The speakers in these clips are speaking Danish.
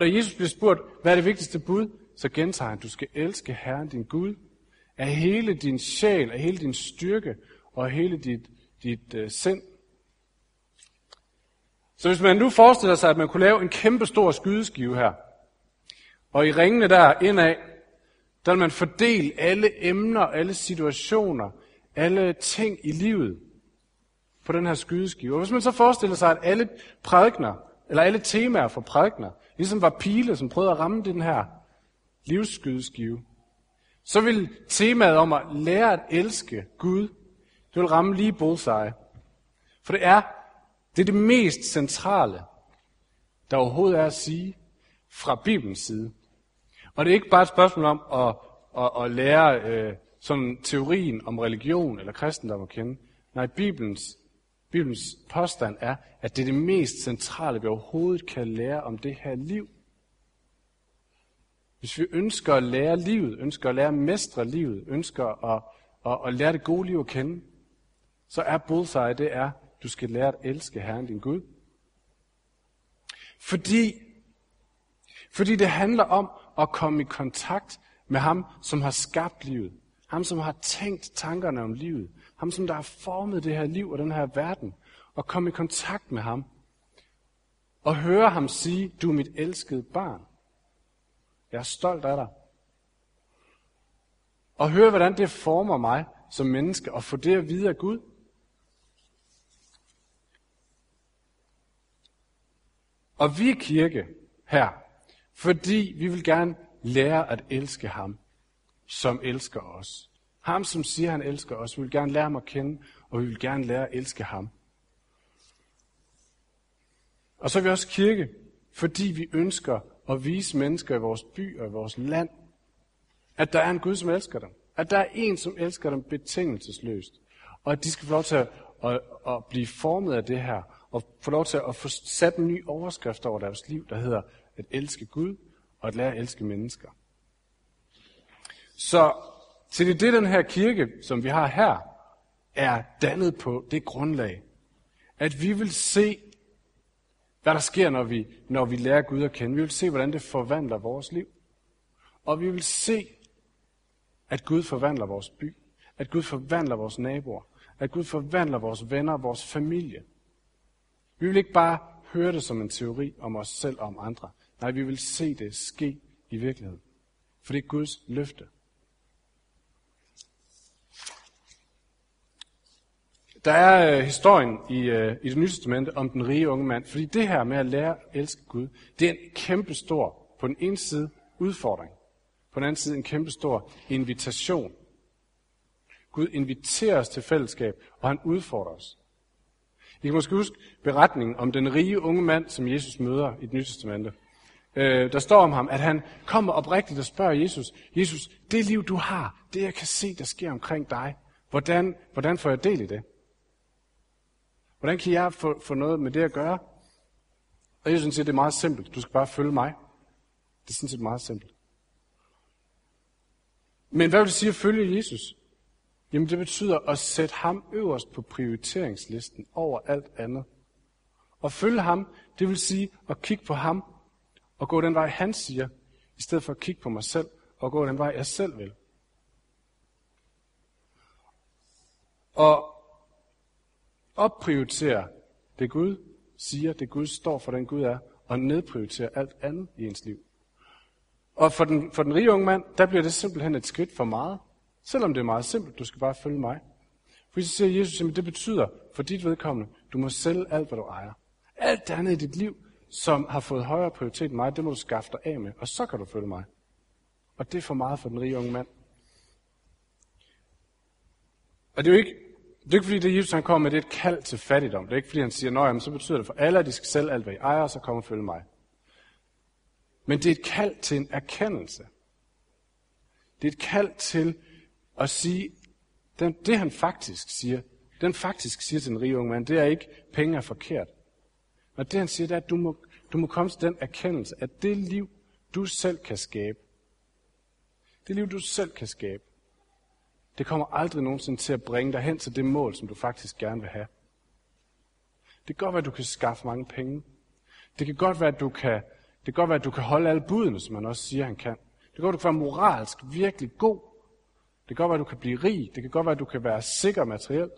Da Jesus bliver spurgt, hvad er det vigtigste bud, så gentager han, du skal elske Herren din Gud af hele din sjæl, af hele din styrke og af hele dit, dit uh, sind. Så hvis man nu forestiller sig, at man kunne lave en kæmpe stor skydeskive her, og i ringene der indad, der vil man fordele alle emner, alle situationer, alle ting i livet på den her skydeskive. Og hvis man så forestiller sig, at alle prædikner, eller alle temaer for prædikner, ligesom var pile, som prøvede at ramme den her livsskydeskive, så vil temaet om at lære at elske Gud, det vil ramme lige bullseye. For det er, det er det mest centrale, der overhovedet er at sige fra Bibelens side. Og det er ikke bare et spørgsmål om at, at, at lære øh, sådan teorien om religion eller kristendom at kende. Nej, Bibelens, Bibelens påstand er, at det er det mest centrale, vi overhovedet kan lære om det her liv. Hvis vi ønsker at lære livet, ønsker at lære at mestre livet, ønsker at, at, at lære det gode liv at kende, så er bullseye, det er, du skal lære at elske Herren din Gud. Fordi, fordi det handler om at komme i kontakt med ham, som har skabt livet. Ham, som har tænkt tankerne om livet. Ham, som der har formet det her liv og den her verden. Og komme i kontakt med ham. Og høre ham sige, du er mit elskede barn. Jeg er stolt af dig. Og høre, hvordan det former mig som menneske, og få det at vide af Gud. Og vi er kirke her, fordi vi vil gerne lære at elske ham, som elsker os. Ham, som siger, han elsker os. Vi vil gerne lære ham at kende, og vi vil gerne lære at elske ham. Og så er vi også kirke, fordi vi ønsker at vise mennesker i vores by og i vores land, at der er en Gud, som elsker dem. At der er en, som elsker dem betingelsesløst. Og at de skal få lov til at, at, at blive formet af det her, og få lov til at få sat en ny overskrift over deres liv, der hedder at elske Gud og at lære at elske mennesker. Så til det, det den her kirke, som vi har her, er dannet på det grundlag, at vi vil se, hvad der sker, når vi, når vi lærer Gud at kende. Vi vil se, hvordan det forvandler vores liv. Og vi vil se, at Gud forvandler vores by. At Gud forvandler vores naboer. At Gud forvandler vores venner, vores familie. Vi vil ikke bare høre det som en teori om os selv og om andre. Nej, vi vil se det ske i virkeligheden. For det er Guds løfte. Der er øh, historien i, øh, i det nye testamente om den rige unge mand. Fordi det her med at lære at elske Gud, det er en kæmpe stor, på den ene side, udfordring. På den anden side en kæmpe stor invitation. Gud inviterer os til fællesskab, og han udfordrer os. I kan måske huske beretningen om den rige unge mand, som Jesus møder i det nye testamente. Øh, der står om ham, at han kommer oprigtigt og spørger Jesus, Jesus, det liv du har, det jeg kan se, der sker omkring dig, hvordan, hvordan får jeg del i det? Hvordan kan jeg få, få noget med det at gøre? Og Jesus siger, det er meget simpelt. Du skal bare følge mig. Det er sådan set meget simpelt. Men hvad vil det sige at følge Jesus? Jamen det betyder at sætte ham øverst på prioriteringslisten over alt andet. Og følge ham, det vil sige at kigge på ham og gå den vej, han siger, i stedet for at kigge på mig selv og gå den vej, jeg selv vil. Og opprioritere det Gud siger, det Gud står for, den Gud er, og nedprioritere alt andet i ens liv. Og for den, for den rige unge mand, der bliver det simpelthen et skridt for meget. Selvom det er meget simpelt, du skal bare følge mig. For så siger Jesus, at det betyder for dit vedkommende, du må sælge alt, hvad du ejer. Alt det andet i dit liv, som har fået højere prioritet end mig, det må du skaffe dig af med, og så kan du følge mig. Og det er for meget for den rige unge mand. Og det er jo ikke, det er ikke fordi, det Jesus han kommer med, det er et kald til fattigdom. Det er ikke fordi, han siger, at så betyder det for alle, at de skal sælge alt, hvad I ejer, og så kommer og følge mig. Men det er et kald til en erkendelse. Det er et kald til at sige, den, det han faktisk siger, den faktisk siger til den rige unge mand, det er ikke, penge er forkert. Men det han siger, det er, at du må, du må komme til den erkendelse, at det liv, du selv kan skabe, det liv, du selv kan skabe, det kommer aldrig nogensinde til at bringe dig hen til det mål, som du faktisk gerne vil have. Det kan godt være, at du kan skaffe mange penge. Det kan godt være, at du kan, det kan godt være, at du kan holde alle budene, som man også siger, han kan. Det kan godt være, at du kan være moralsk virkelig god. Det kan godt være, at du kan blive rig. Det kan godt være, at du kan være sikker materielt.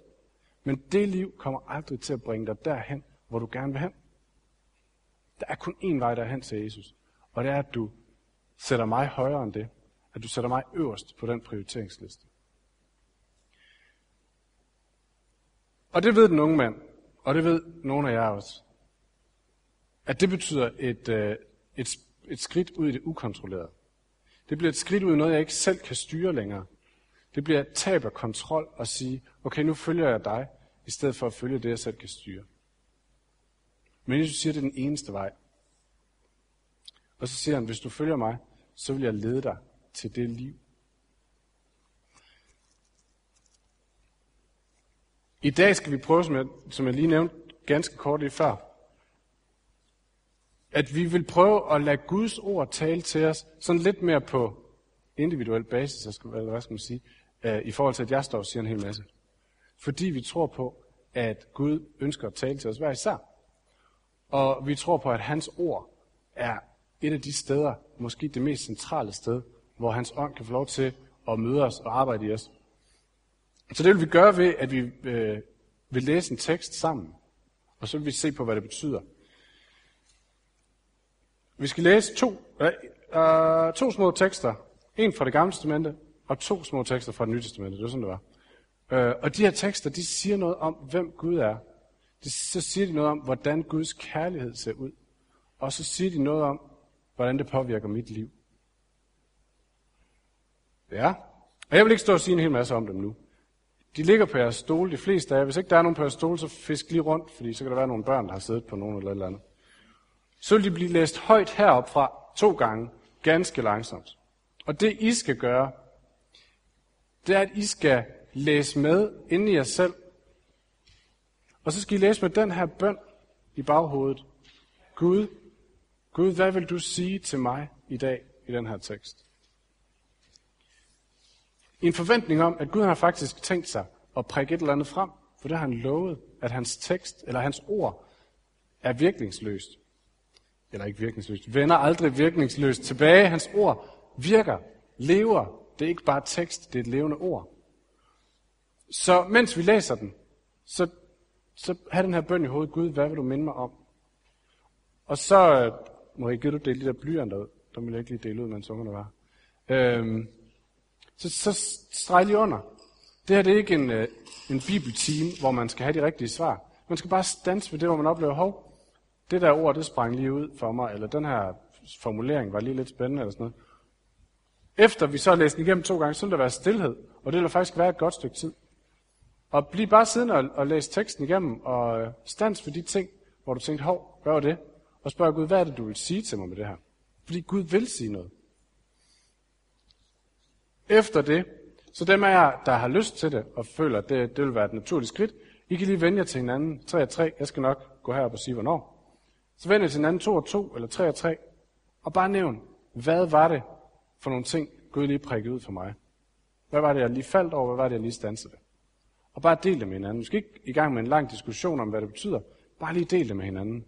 Men det liv kommer aldrig til at bringe dig derhen, hvor du gerne vil hen. Der er kun én vej derhen til Jesus. Og det er, at du sætter mig højere end det. At du sætter mig øverst på den prioriteringsliste. Og det ved den unge mand, og det ved nogle af jer også. At det betyder et, øh, et, et skridt ud i det ukontrollerede. Det bliver et skridt ud i noget, jeg ikke selv kan styre længere. Det bliver et tab af kontrol og sige, okay, nu følger jeg dig, i stedet for at følge det, jeg selv kan styre. Men Jesus siger, at det er den eneste vej. Og så siger han, hvis du følger mig, så vil jeg lede dig til det liv. I dag skal vi prøve, som jeg, som jeg lige nævnte ganske kort lige før, at vi vil prøve at lade Guds ord tale til os sådan lidt mere på individuel basis, eller hvad skal man sige, øh, i forhold til, at jeg står og siger en hel masse. Fordi vi tror på, at Gud ønsker at tale til os hver især. Og vi tror på, at hans ord er et af de steder, måske det mest centrale sted, hvor hans ånd kan få lov til at møde os og arbejde i os. Så det vil vi gøre ved, at vi øh, vil læse en tekst sammen, og så vil vi se på, hvad det betyder. Vi skal læse to, øh, øh, to små tekster. En fra det gamle testamente, og to små tekster fra det nye testamente. Det er sådan, det var. Øh, og de her tekster, de siger noget om, hvem Gud er. De, så siger de noget om, hvordan Guds kærlighed ser ud. Og så siger de noget om, hvordan det påvirker mit liv. Ja, og jeg vil ikke stå og sige en hel masse om dem nu. De ligger på jeres stole, de fleste af jer. Hvis ikke der er nogen på jeres stole, så fisk lige rundt, fordi så kan der være nogle børn, der har siddet på nogen eller et eller andet. Så vil de blive læst højt herop fra to gange, ganske langsomt. Og det I skal gøre, det er, at I skal læse med inde i jer selv. Og så skal I læse med den her bøn i baghovedet. Gud, Gud, hvad vil du sige til mig i dag i den her tekst? I en forventning om, at Gud har faktisk tænkt sig at prikke et eller andet frem, for det har han lovet, at hans tekst eller hans ord er virkningsløst. Eller ikke virkningsløst. Vender aldrig virkningsløst tilbage. Hans ord virker, lever. Det er ikke bare tekst, det er et levende ord. Så mens vi læser den, så, så have den her bøn i hovedet. Gud, hvad vil du minde mig om? Og så øh, må jeg give du dele de der blyanter ud. Dem vil jeg ikke lige dele ud, mens ungerne var. Øhm, så, så streg lige under. Det her det er ikke en, øh, en bibelteam, hvor man skal have de rigtige svar. Man skal bare stanse ved det, hvor man oplever, hov, det der ord, det sprang lige ud for mig, eller den her formulering var lige lidt spændende, eller sådan noget. Efter vi så har læst den igennem to gange, så vil der være stillhed, og det vil faktisk være et godt stykke tid. Og bliv bare siddende og, og læse teksten igennem, og øh, stands for de ting, hvor du tænkte, hov, hvad var det? Og spørg Gud, hvad er det, du vil sige til mig med det her? Fordi Gud vil sige noget. Efter det, så dem af jer, der har lyst til det, og føler, at det, det vil være et naturligt skridt, I kan lige vende jer til hinanden. 3 og 3. Jeg skal nok gå herop og sige, hvornår. Så vend jer til hinanden 2 og 2, eller 3 og 3. Og bare nævn, hvad var det for nogle ting, Gud lige prikkede ud for mig? Hvad var det, jeg lige faldt over? Hvad var det, jeg lige stansede? Og bare del det med hinanden. Vi skal ikke i gang med en lang diskussion om, hvad det betyder. Bare lige del det med hinanden.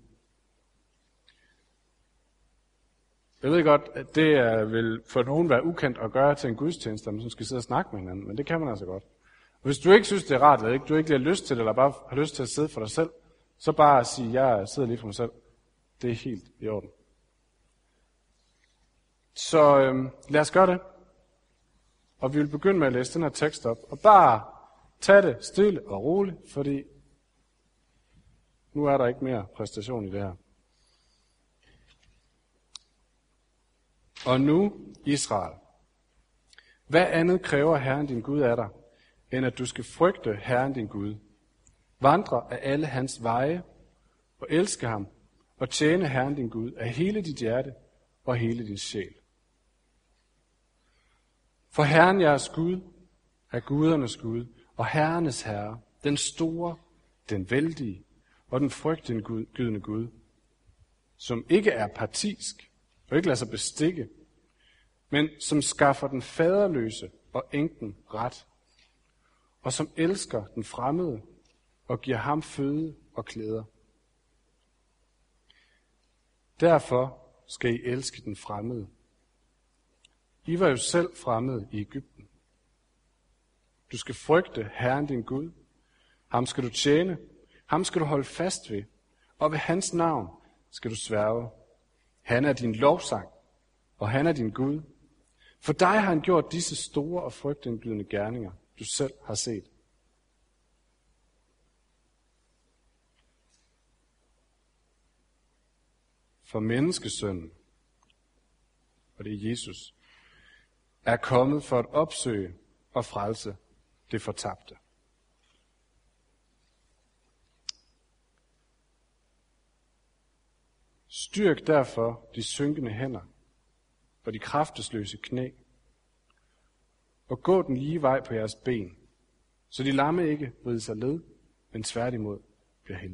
Jeg ved godt, at det vil for nogen være ukendt at gøre til en gudstjeneste, at man skal sidde og snakke med hinanden, men det kan man altså godt. Hvis du ikke synes, det er rart, eller ikke, du ikke har lyst til det, eller bare har lyst til at sidde for dig selv, så bare sige, jeg sidder lige for mig selv. Det er helt i orden. Så øhm, lad os gøre det. Og vi vil begynde med at læse den her tekst op. Og bare tag det stille og roligt, fordi nu er der ikke mere præstation i det her. Og nu, Israel, hvad andet kræver Herren din Gud af dig, end at du skal frygte Herren din Gud, vandre af alle hans veje og elske ham og tjene Herren din Gud af hele dit hjerte og hele din sjæl. For Herren jeres Gud er gudernes Gud og herrenes herre, den store, den vældige og den frygtindgydende Gud, som ikke er partisk, og ikke lader sig bestikke, men som skaffer den faderløse og enken ret, og som elsker den fremmede og giver ham føde og klæder. Derfor skal I elske den fremmede. I var jo selv fremmede i Ægypten. Du skal frygte Herren din Gud. Ham skal du tjene. Ham skal du holde fast ved. Og ved hans navn skal du sværge. Han er din lovsang, og han er din Gud. For dig har han gjort disse store og frygtindgydende gerninger, du selv har set. For menneskesønnen, og det er Jesus, er kommet for at opsøge og frelse det fortabte. Styrk derfor de synkende hænder og de kraftesløse knæ, og gå den lige vej på jeres ben, så de lamme ikke vrider sig led, men tværtimod bliver heldige.